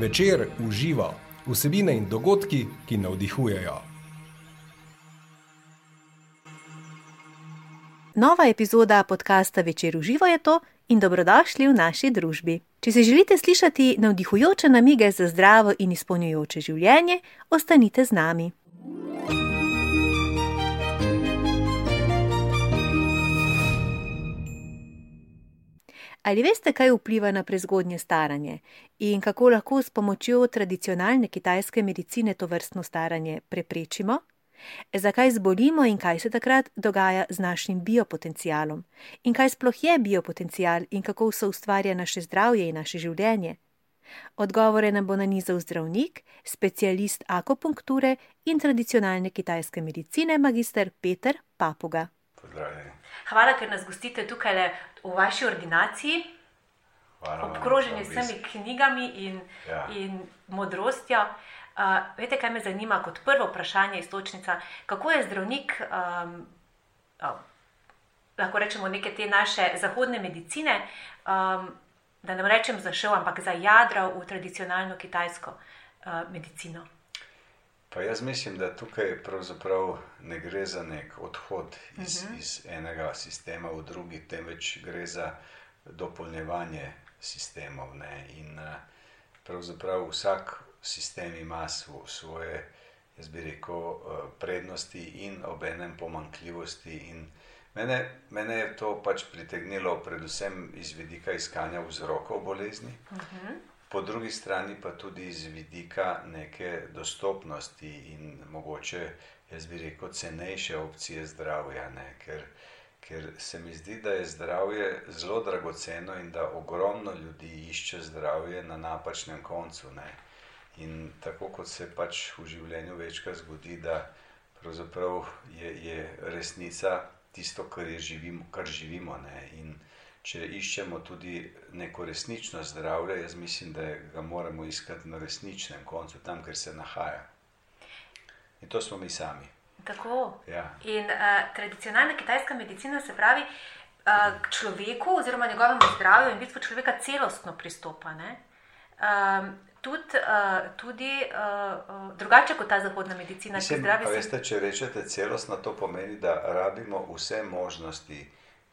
Večer uživa vsebine in dogodki, ki navdihujejo. Nova epizoda podcasta Večer uživa je to in dobrodošli v naši družbi. Če si želite slišati navdihujoče namige za zdravo in izpolnjujoče življenje, ostanite z nami. Ali veste, kaj vpliva na prezgodnje staranje in kako lahko s pomočjo tradicionalne kitajske medicine to vrstno staranje preprečimo? Zakaj zbolimo in kaj se takrat dogaja z našim biopotencialom? In kaj sploh je biopotencial in kako se ustvarja naše zdravje in naše življenje? Odgovore nam bo nanizal zdravnik, specialist akupunkture in tradicionalne kitajske medicine, magister Peter Papuga. Pozdravljeni. Hvala, ker nas gostite tukaj v vaši ordinaciji, Hvala obkroženi s temi knjigami in, Ja. in modrostjo. Uh, veste, kaj me zanima kot prvo vprašanje, istočnica, kako je zdravnik, um, uh, lahko rečemo, neke te naše zahodne medicine, um, da ne rečem zašel, ampak zajadral v tradicionalno kitajsko uh, medicino. Pa jaz mislim, da tukaj pravzaprav ne gre za nek odhod iz, uh -huh. iz enega sistema v drugi, temveč gre za dopolnjevanje sistemov. Ne? In eh, pravzaprav vsak sistem ima svo, svoje, jaz bi rekel, eh, prednosti in obenem pomankljivosti. In mene, mene je to pač pritegnilo, predvsem iz vidika iskanja vzrokov bolezni. Uh -huh. Po drugi strani pa tudi iz vidika neke dostopnosti in mogoče, jaz bi rekel, cenejše opcije zdravja. Ne? Ker, ker se mi zdi, da je zdravje zelo dragoceno in da ogromno ljudi išče zdravje na napačnem koncu. Ne? In tako kot se pač v življenju večkrat zgodi, da pravzaprav je, je resnica tisto, kar, je živimo, kar živimo. Ne? In če iščemo tudi neko resnično zdravje, jaz mislim, da ga moramo iskati na resničnem koncu, tam, kjer se nahaja. In to smo mi sami. Tako. Ja. In uh, tradicionalna kitajska medicina se pravi uh, k človeku oziroma njegovemu zdravju in v bistvu človeka celostno pristopa. Um, tudi uh, tudi uh, uh, drugače kot ta zahodna medicina, ki Mislim, zdravi a se. veste, če rečete celostno, to pomeni, da rabimo vse možnosti,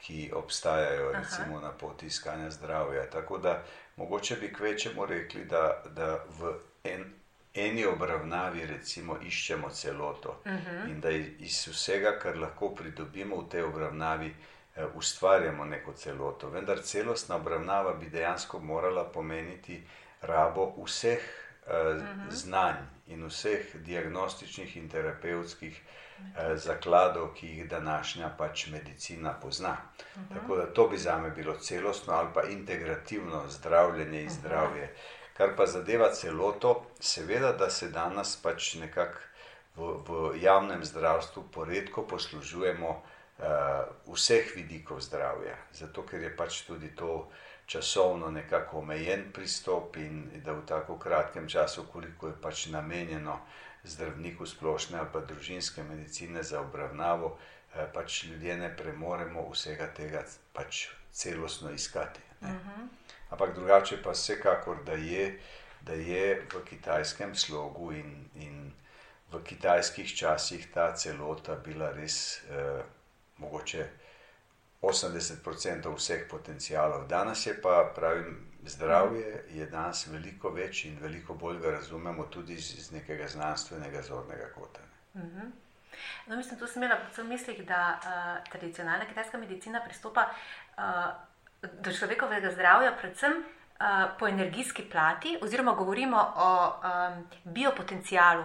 ki obstajajo recimo, na poti iskanja zdravja. Tako da mogoče bi kvečemu rekli, da, da v en, eni obravnavi recimo, iščemo celoto uh -huh. in da iz vsega, kar lahko pridobimo v tej obravnavi, eh, ustvarjamo neko celoto. Vendar celostna obravnava bi dejansko morala pomeniti rabo vseh eh, uh -huh. znanj in vseh diagnostičnih in terapevtskih eh, zakladov, ki jih današnja pač medicina pozna. Uh -huh. Tako da to bi za me bilo celostno ali pa integrativno zdravljenje in zdravje. Kar pa zadeva celoto, seveda, da se danes pač nekako v, v javnem zdravstvu poredko poslužujemo uh, vseh vidikov zdravja, zato ker je pač tudi to časovno nekako omejen pristop in da v tako kratkem času, koliko je pač namenjeno zdravniku splošne ali pa družinske medicine za obravnavo, eh, pač ljudje ne premoremo vsega tega pač celostno iskati. ne. Ampak drugače pa vsekakor, da je, da je v kitajskem slogu in, in v kitajskih časih ta celota bila res eh, mogoče 80% vseh potencijalov. Danes je pa, pravim, zdravje je danes veliko več in veliko bolj ga razumemo tudi iz, iz nekega znanstvenega zornega kota. ne. No, mislim, tu sem imela predvsem v mislih, da uh, tradicionalna kitajska medicina pristopa uh, do človekovega zdravja predvsem uh, po energijski plati, oziroma govorimo o um, biopotencialu.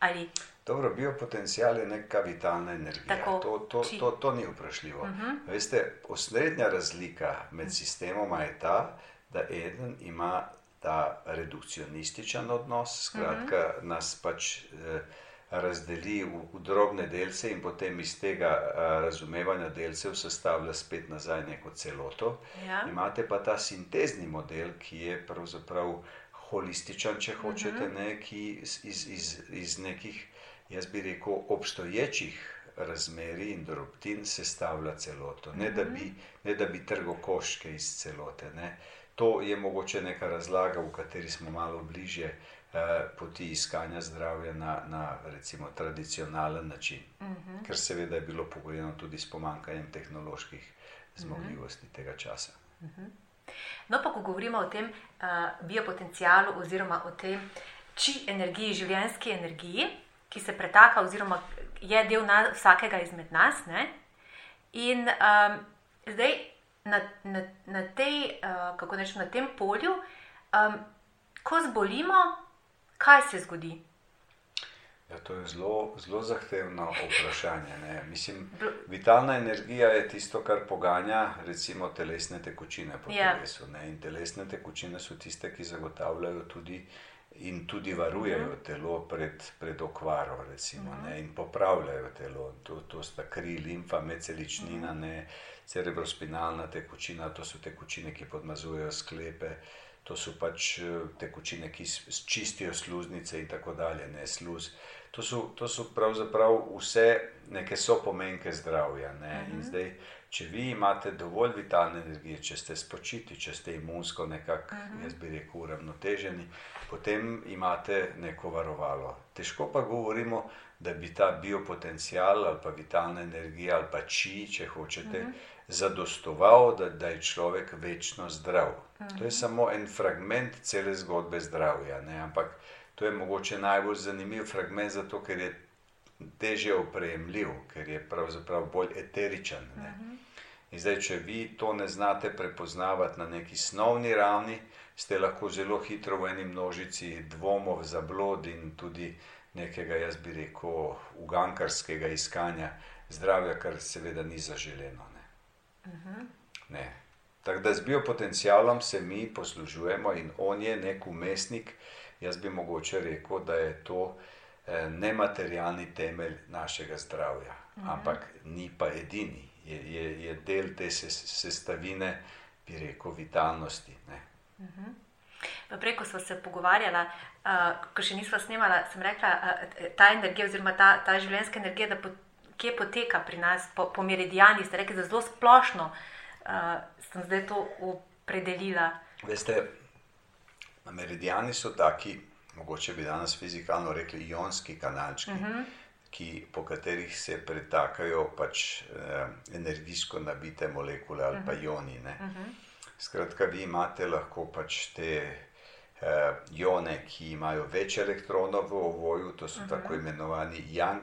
Ali, Dobro, biopotencial je neka vitalna energija. Tako, to, to, či- to, to ni vprašljivo. Uh -huh. Veste, osrednja razlika med sistemoma je ta, da eden ima ta redukcionističen odnos, skratka, uh -huh. nas pač eh, razdeli v, v drobne delce in potem iz tega eh, razumevanja delcev sestavlja spet nazaj neko celoto. Ja. Imate pa ta sintezni model, ki je pravzaprav holističen, če hočete, ne, ki iz, iz, iz, iz nekih, jaz bi rekel, obstoječih razmerij in drobtin sestavlja celoto. Ne da bi, ne da bi trgal koščke iz celote. Ne. To je mogoče neka razlaga, v kateri smo malo bližje eh, poti iskanja zdravja na, na recimo tradicionalen način, uh -huh. ker seveda je bilo pogojeno tudi s pomankanjem tehnoloških zmogljivosti uh -huh. tega časa. Uh -huh. No, pa ko govorimo o tem uh, biopotencialu oziroma o tej či energiji, življenjski energiji, ki se pretaka oziroma je del na, vsakega izmed nas. Ne? In um, zdaj na, na, na, tej, uh, nečem, na tem polju, um, ko zbolimo, kaj se zgodi? Ja, to je zelo, zelo zahtevno vprašanje. Ne? Mislim, vitalna energija je tisto, kar poganja recimo, telesne tekočine po ja. telesu. Ne? In telesne tekočine so tiste, ki zagotavljajo tudi in tudi varujejo mhm. -huh. telo pred, pred okvaro, recimo, uh mhm. -huh. in popravljajo telo. To, to sta kri, limfa, meceličnina, uh mhm. Cerebrospinalna tekočina, to so tekočine, ki podmazujejo sklepe. To so pač eh, tekočine, ki čistijo sluznice in tako dalje, ne sluz. To so, to so pravzaprav vse neke sopomenke zdravja. Ne? In zdaj, če vi imate dovolj vitalne energije, če ste spočiti, če ste imunsko nekako, -huh. jaz bi rekel, uravnoteženi, potem imate neko varovalo. Težko pa govorimo, da bi ta biopotencial ali pa vitalna energija ali pa či, če hočete, uh -huh. Zadostoval, da, da je človek večno zdrav. Uh -huh. To je samo en fragment cele zgodbe zdravja. Ne? Ampak to je mogoče najbolj zanimiv fragment, zato ker je teže opremljiv, ker je pravzaprav bolj eteričen. Uh -huh. In zdaj, če vi to ne znate prepoznavati na neki snovni ravni, ste lahko zelo hitro v eni množici dvomov, zablod in tudi nekega, jaz bi rekel, ugankarskega iskanja zdravja, kar seveda ni zaželeno. Ne. Uh. -huh. ne. Tako da z biopotencialom se mi poslužujemo in on je nek umestnik. Jaz bi mogoče rekel, da je to eh, nematerialni temelj našega zdravja, uh mhm. -huh. ampak ni pa edini, je, je, je del te sestavine, bi rekel, vitalnosti. Ne. Mhm. -huh. Prej, ko smo se pogovarjali, uh, ko še nismo snimali, sem rekla, uh, ta energija, oziroma ta, ta življenjska energija, da po, kje poteka pri nas, po, po meridijanih, ste rekli, da zelo splošno uh, sem zdaj to opredelila. Veste, meridijani so taki, mogoče bi danes fizikalno rekli, ionski kanalčki. Uh mhm. -huh. Ki, po katerih se pretakajo pač, eh, energijsko nabite molekule ali uh -huh. pa mhm. ioni. Uh -huh. Skratka, vi imate lahko pač te uh, ione, ki imajo več elektronov v ovoju, to so uh -huh. tako mhm. imenovani Young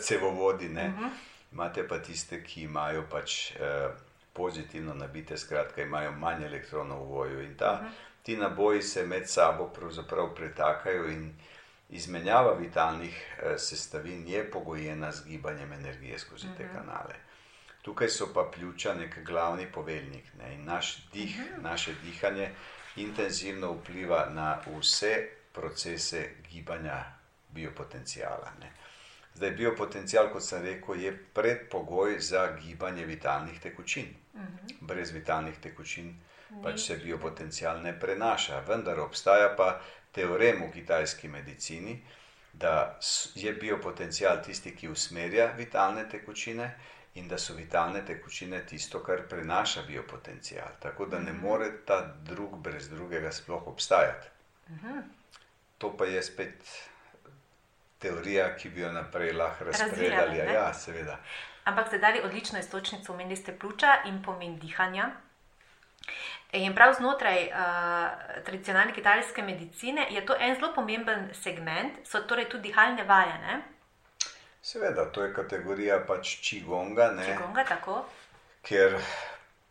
cevovodi. Uh mhm. -huh. Imate pa tiste, ki imajo pač uh, pozitivno nabite, skratka, imajo manj elektronov v ovoju. In ta, uh mhm. -huh. ti naboji se med sabo pravzaprav pretakajo in izmenjava vitalnih uh, sestavin je pogojena z gibanjem energije skozi uh -huh. te kanale. Tukaj so pa pljuča nek glavni poveljnik ne? in naš dih, uh mhm. -huh. naše dihanje intenzivno vpliva na vse procese gibanja biopotencijala. Ne? Zdaj, biopotencial, kot sem rekel, je predpogoj za gibanje vitalnih tekočin. Uh mhm. -huh. Brez vitalnih tekočin pač se biopotencial ne prenaša. Vendar obstaja pa teorem v kitajski medicini, da je biopotencial tisti, ki usmerja vitalne tekočine in da so vitalne tekočine tisto, kar prenaša biopotencial. Tako da ne mhm. more ta drug brez drugega sploh obstajati. Mhm. To pa je spet teorija, ki bi jo naprej lahko razpredali. Ja, seveda. Ampak ste dali odlično istočnico, omenili ste pljuča in pomen dihanja. In prav znotraj uh, tradicionalne kitajske medicine je to en zelo pomemben segment, so torej tudi dihalne vaje. Ne? Seveda, to je kategorija pač čigonga. Čigonga, tako. Ker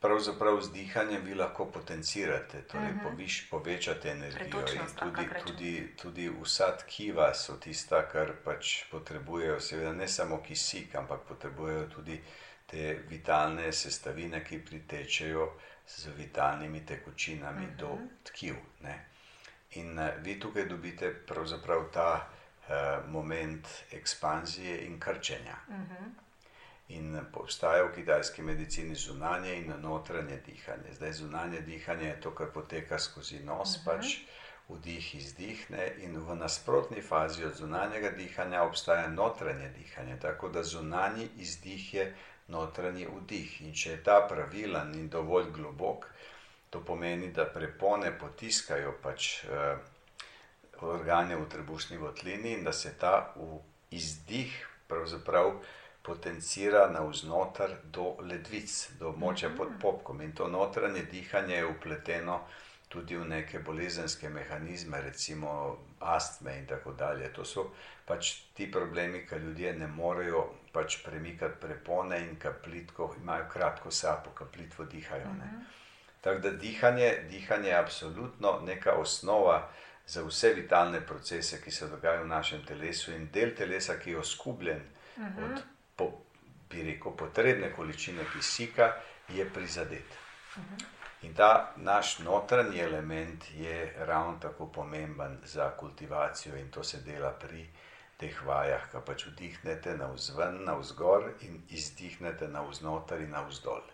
pravzaprav z dihanjem vi lahko potencirate, torej mhm. -huh. poviš, povečate energijo. Tudi, tudi, tudi vsa tkiva so tista, kar pač potrebujejo, seveda ne samo kisik, ampak potrebujejo tudi te vitalne sestavine, ki pritečejo z vitalnimi tekočinami uh -huh. do mhm. tkiv. Ne? In uh, vi tukaj dobite pravzaprav ta. Eh, moment ekspanzije in krčenja. Uh mhm. -huh. In obstaja v kitajski medicini zunanje in notranje dihanje. Zdaj, zunanje dihanje je to, kar poteka skozi nos, uh mhm. -huh. pač vdih, izdih, ne? in v nasprotni fazi od zunanjega dihanja obstaja notranje dihanje. Tako da zunanji izdih je notranji vdih. In če je ta pravilen in dovolj globok, To pomeni, da prepone potiskajo pač uh, organe v trebušni votlini in da se ta izdih pravzaprav potencira navznoter do ledvic, do območja pod popkom. In to notranje dihanje je upleteno tudi v neke bolezenske mehanizme, recimo astme in tako dalje. To so pač ti problemi, ki ljudje ne morejo pač premikati prepone in kaplitko, imajo kratko sapo, kaplitvo dihajo. Ne. Tako da dihanje, dihanje je absolutno neka osnova za vse vitalne procese, ki se dogajajo v našem telesu, in del telesa, ki je oskubljen uh -huh. od, po, bi rekel, potrebne količine kisika, je prizadet. Uh -huh. In ta naš notranji element je ravno tako pomemben za kultivacijo, in to se dela pri teh vajah, ki pač vdihnete na vzven, na vzgor in izdihnete na vznoter in na vzdolj.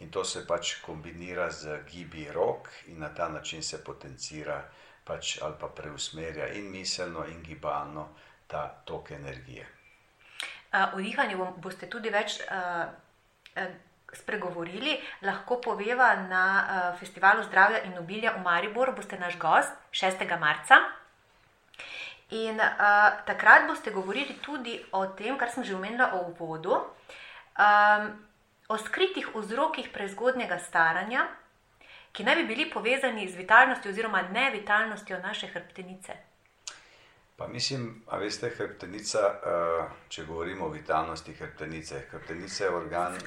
In to se pač kombinira z gibi rok, in na ta način se potencira pač, ali pa preusmerja in miselno, in gibalno ta tok energije. O dihanju boste tudi več uh, spregovorili, lahko poveva na uh, festivalu zdravja in obilja v Mariboru, boste naš gost 6. marca. In uh, takrat boste govorili tudi o tem, kar sem že omenila o uvodu, um, o skritih vzrokih prezgodnega staranja, ki naj bi bili povezani z vitalnostjo oziroma nevitalnostjo naše hrbtenice. Pa mislim, a veste, hrbtenica, če govorimo o vitalnosti hrbtenice, hrbtenica je organ,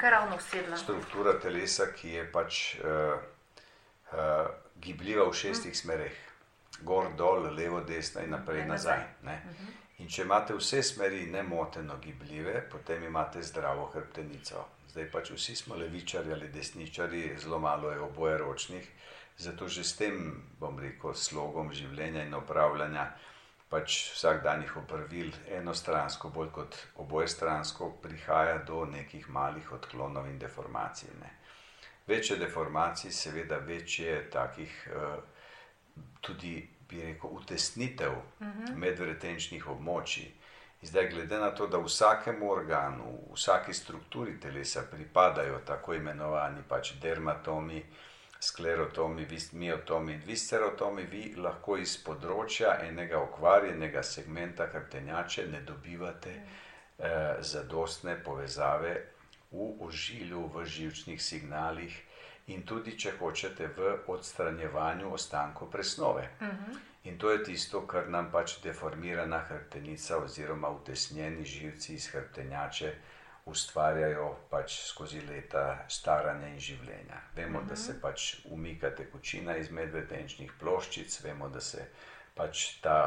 struktura telesa, ki je pač uh, uh, gibljiva v šestih mm. smereh, gor, dol, levo, desno in naprej, ne, nazaj. Ne? Mhm. -huh. In če imate vse smeri nemoteno gibljive, potem imate zdravo hrbtenico. Zdaj pač vsi smo levičari ali desničari, zelo malo je oboje ročnih, zato že s tem, bom rekel, slogom življenja in upravljanja, pač vsak dan jih opravil enostransko, bolj kot obojestransko, prihaja do nekih malih odklonov in deformacij. Ne. Večje deformacij, seveda večje takih uh, tudi, bi rekel, utesnitev uh mhm. -huh. medvretenčnih območij. Zdaj, glede na to, da vsakemu organu, vsaki strukturi telesa pripadajo tako imenovani pač dermatomi, sklerotomi, miotomi in viscerotomi, vi lahko iz področja enega okvarjenega segmenta hrbtenjače ne dobivate eh, zadostne povezave v ožilju, v živčnih signalih in tudi, če hočete, v odstranjevanju ostankov presnove. Uh mhm. -huh. In to je tisto, kar nam pač deformirana hrbtenica oziroma utesnjeni živci iz hrbtenjače ustvarjajo pač skozi leta staranja in življenja. Vemo, da se mhm. pač umika tekočina iz medvedenčnih ploščic, vemo, da se pač ta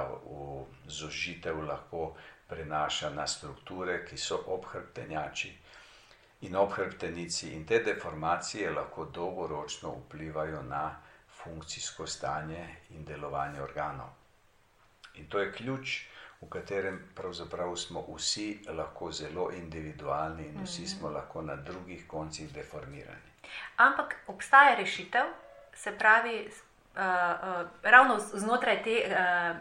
zožitev lahko prenaša na strukture, ki so ob hrbtenjači. In ob hrbtenici, in te deformacije lahko dolgoročno vplivajo na funkcijsko stanje in delovanje organov. In to je ključ, v katerem pravzaprav smo vsi lahko zelo individualni in vsi smo mhm. lahko na drugih koncih deformirani. Ampak obstaja rešitev, se pravi, uh, uh, ravno znotraj te. Uh,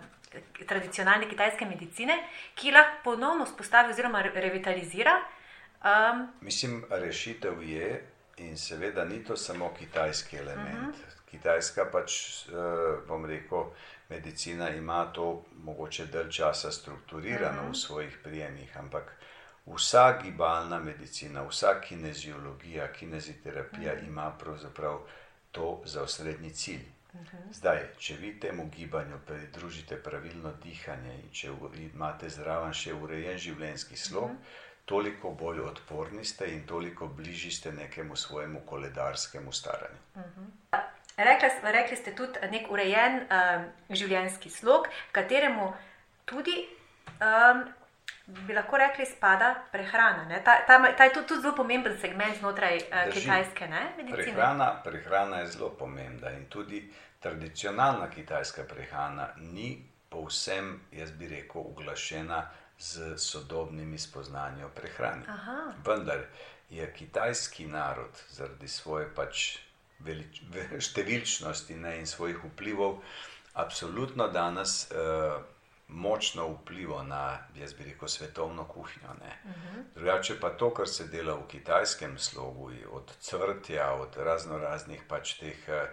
Tradicionalne kitajske medicine, ki lahko ponovno vzpostavi oziroma revitalizira. Um, Mislim, rešitev je, in seveda ni to samo kitajski element. Uh mhm. -huh. Kitajska pač, eh, bom rekel, medicina ima to mogoče dalj časa strukturirano v mhm. svojih prijemih, ampak vsa gibalna medicina, vsa kineziologija, kineziterapija mhm. ima pravzaprav to za osrednji cilj. Mhm. Zdaj, če vi temu gibanju pridružite pravilno dihanje in če imate zraven še urejen življenjski slog, toliko bolj odporni ste in toliko bližji ste nekemu svojemu koledarskemu staranju. Rekli, rekli ste tudi nek urejen um, življenjski slog, kateremu tudi, um, bi lahko rekli, spada prehrana. Ta, ta, ta je tudi, tudi zelo pomemben segment znotraj uh, kitajske medicine. Prehrana, prehrana je zelo pomembna in tudi tradicionalna kitajska prehrana ni povsem, jaz bi rekel, uglašena z sodobnimi spoznanji o prehrani. Aha. Vendar je kitajski narod zaradi svoje pač velič, številčnosti ne, in svojih vplivov, absolutno danes uh, močno vplival na, jaz bi rekel, svetovno kuhinjo. Uh -huh. Drugače pa to, kar se dela v kitajskem slogu, od crtja, od razno raznih pač teh eh,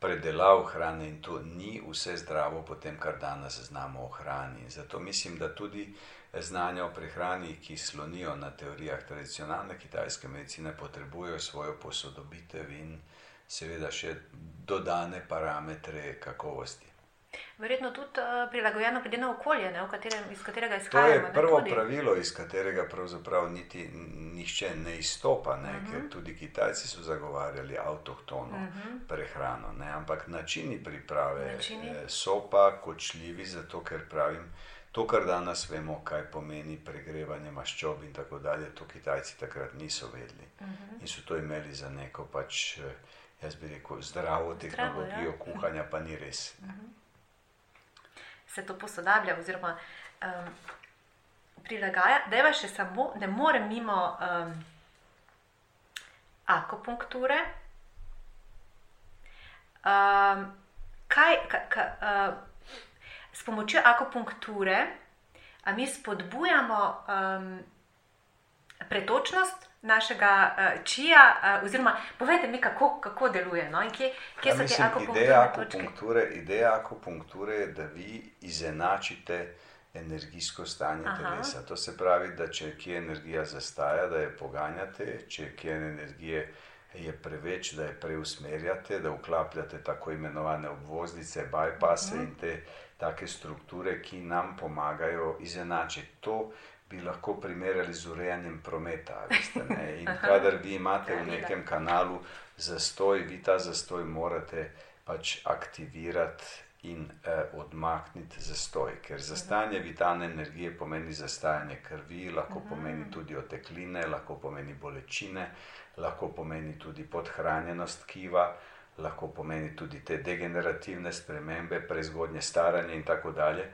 predelav hrane in to ni vse zdravo, potem kar danes znamo o hrani. Zato mislim, da tudi znanja o prehrani, ki slonijo na teorijah tradicionalne kitajske medicine, potrebujejo svojo posodobitev in seveda še dodane parametre kakovosti. Verjetno tudi uh, prilagojeno glede na okolje, ne, katerem, iz katerega izhajamo. To je prvo ne, pravilo, iz katerega pravzaprav niti nišče ne izstopa, ne, uh -huh. ker mhm. tudi Kitajci so zagovarjali avtohtono uh mhm. -huh. prehrano. Ne, ampak načini priprave načini? Eh, so pa kočljivi, zato ker pravim. To, kar danes vemo, kaj pomeni pregrevanje maščob in tako dalje, to Kitajci takrat niso vedeli uh mhm. -huh. in so to imeli za neko, pač, eh, jaz bi rekel, zdravo tehnologijo Zdravo, ja. kuhanja, pa ni res. Uh -huh se to posodablja oziroma um, prilagaja, da je še samo, ne more mimo um, akupunkture. Um, kaj, ka, ka, uh, s pomočjo akupunkture mi spodbujamo um, pretočnost našega uh, čija, uh, oziroma povejte mi, kako, kako deluje. No? Kje, kje ja, so mislim, te akupunkture? Ideja akupunkture, ideja akupunkture je, da vi izenačite energijsko stanje Aha. telesa. To se pravi, da če kje energija zastaja, da je poganjate, če kje energije. Je preveč, da je preusmerjate, da vklapljate tako imenovane obvoznice, bypasse uh mhm. -huh. in te take strukture, ki nam pomagajo izenačiti. To bi lahko primerjali z urejanjem prometa. Veste, in kadar vi imate v nekem kanalu zastoj, vi ta zastoj morate pač aktivirati. In eh, odmakniti zastoj, ker zastajanje vitalne energije pomeni zastajanje krvi, lahko pomeni tudi otekline, lahko pomeni bolečine, lahko pomeni tudi podhranjenost tkiva, lahko pomeni tudi te degenerativne spremembe, prezgodnje staranje in tako dalje.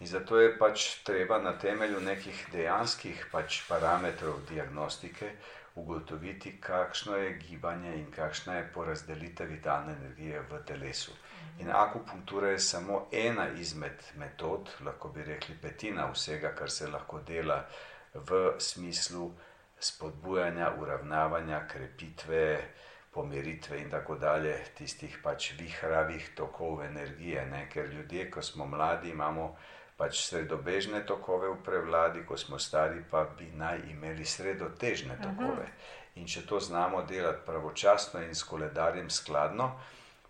In zato je pač treba na temelju nekih dejanskih pač parametrov diagnostike ugotoviti, kakšno je gibanje in kakšna je porazdelitev vitalne energije v telesu. In akupunktura je samo ena izmed metod, lahko bi rekli petina vsega, kar se lahko dela v smislu spodbujanja, uravnavanja, krepitve, pomiritve in tako dalje, tistih pač vihravih tokov energije. Ne? Ker ljudje, ko smo mladi, imamo pač sredobežne tokove v prevladi, ko smo stari, pa bi naj imeli sredotežne tokove. -huh. In če to znamo delati pravočasno in s koledarjem skladno,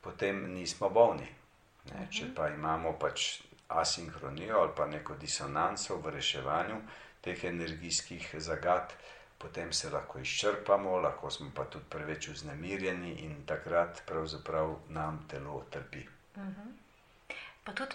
potem nismo bolni. Ne? Če pa imamo pač asinhronijo ali pa neko disonanco v reševanju teh energijskih zagad, potem se lahko izčrpamo, lahko smo pa tudi preveč vznemirjeni in takrat pravzaprav nam telo trpi. Uh -huh. Pa tudi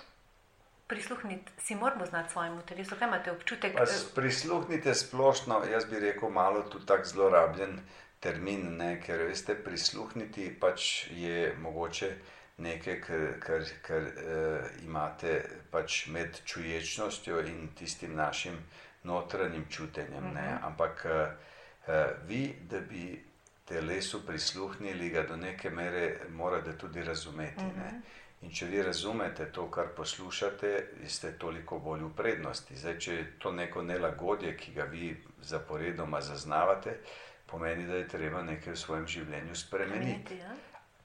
prisluhniti, si moramo znati svojemu telesu, kaj imate občutek? Pa prisluhnite splošno, jaz bi rekel, malo tu tak zlorabljen termin, ne? ker veste, prisluhniti pač je mogoče nekaj, kar, kar, kar uh, imate pač med čuječnostjo in tistim našim notranjim čutenjem. Uh mhm. -huh. Ampak uh, vi, da bi telesu prisluhnili, ga do neke mere morate tudi razumeti. Uh -huh. In če vi razumete to, kar poslušate, ste toliko bolj v prednosti. Zdaj, če je to neko nelagodje, ki ga vi zaporedoma zaznavate, pomeni, da je treba nekaj v svojem življenju spremeniti. Ja.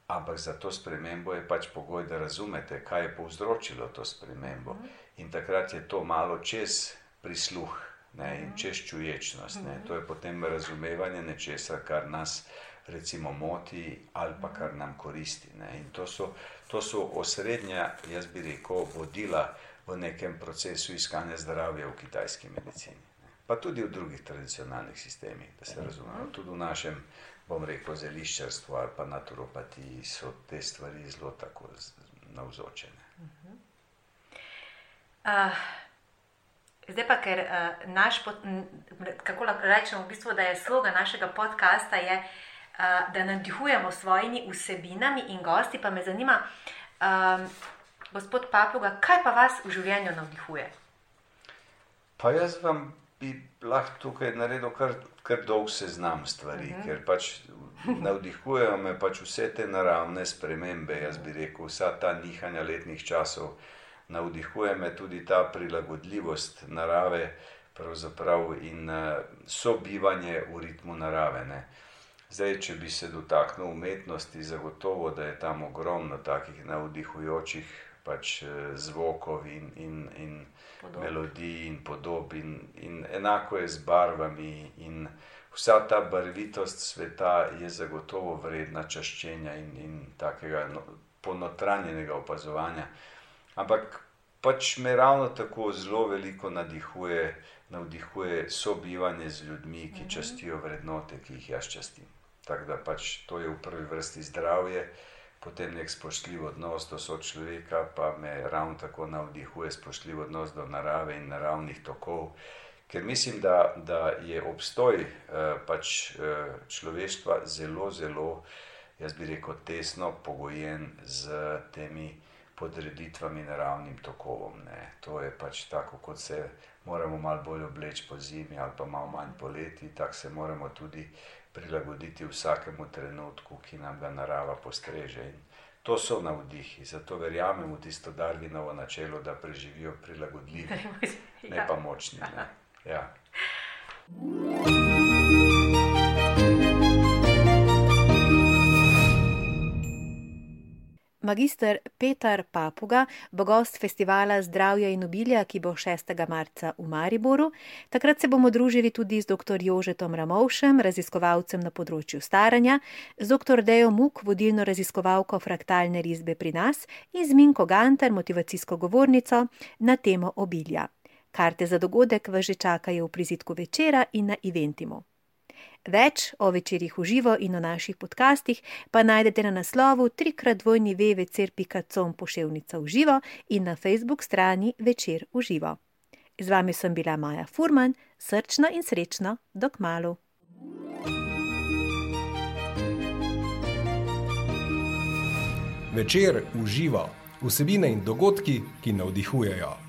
Ampak za to spremembo je pač pogoj, da razumete, kaj je povzročilo to spremembo. Mhm. -huh. In takrat je to malo čez prisluh ne, in mhm. čez čuječnost. Ne. Mhm. To je potem razumevanje nečesa, kar nas recimo moti ali pa kar nam koristi. Ne. In to so To so osrednja, jaz bi rekel, vodila v nekem procesu iskanja zdravja v kitajski medicini. Pa tudi v drugih tradicionalnih sistemih, da se razumemo. Tudi v našem, bom rekel, zeliščarstvu ali pa naturopatiji so te stvari zelo tako navzočene. Uh, zdaj pa, ker uh, naš, kako lahko rečemo, v bistvu, da je sloga našega podcasta, je, uh, da navdihujemo svojimi vsebinami in gosti. Pa me zanima, um, gospod Papuga, kaj pa vas v življenju navdihuje? Pa jaz vam bi lahko tukaj naredil kar, kar dolg seznam stvari, uh mhm. -huh. ker pač navdihujejo me pač vse te naravne spremembe. Jaz bi rekel, vsa ta nihanja letnih časov navdihuje me tudi ta prilagodljivost narave in sobivanje v ritmu narave. Ne. Zdaj, če bi se dotaknil umetnosti, zagotovo, da je tam ogromno takih navdihujočih pač, zvokov in, in, in melodij in podob, in, in enako je z barvami. In vsa ta barvitost sveta je zagotovo vredna čaščenja in, in takega no, ponotranjenega opazovanja. Ampak pač me ravno tako zelo veliko navdihuje, navdihuje sobivanje z ljudmi, ki častijo vrednote, ki jih jaz častim. Tako da pač to je v prvi vrsti zdravje, potem nek spoštljiv odnos do sočloveka, pa me ravno tako navdihuje spoštljiv odnos do narave in naravnih tokov. Ker mislim, da, da je obstoj pač človeštva zelo, zelo, jaz bi rekel, tesno pogojen s temi podreditvami naravnim tokovom, ne. To je pač tako, kot se moramo malo bolj obleči pozimi ali pa malo manj poleti, tako se moramo tudi prilagoditi vsakemu trenutku, ki nam ga narava postreže. In to so navdihi, zato verjamem v tisto Darwinovo načelo, da preživijo prilagodljivi, ne pa močni, ne. Ja. Magister Petar Papuga bo gost festivala Zdravja in obilja, ki bo šestega marca v Mariboru. Takrat se bomo družili tudi z doktor Jožetom Ramovšem, raziskovalcem na področju staranja, z doktor Dejo Muk, vodilno raziskovalko fraktalne risbe pri nas, in z Minko Gantar, motivacijsko govornico na temo obilja. Karte za dogodek vas že čakajo v prizidku večera in na Eventimu. Več o večerih v živo in o naših podcastih pa najdete na naslovu trikrat dvojni www pika com poševnica v živo in na Facebook strani Večer v živo. Z vami sem bila Maja Furman, srčno in srečno, do kmalu. Večer v živo. Vsebine in dogodki, ki navdihujejo.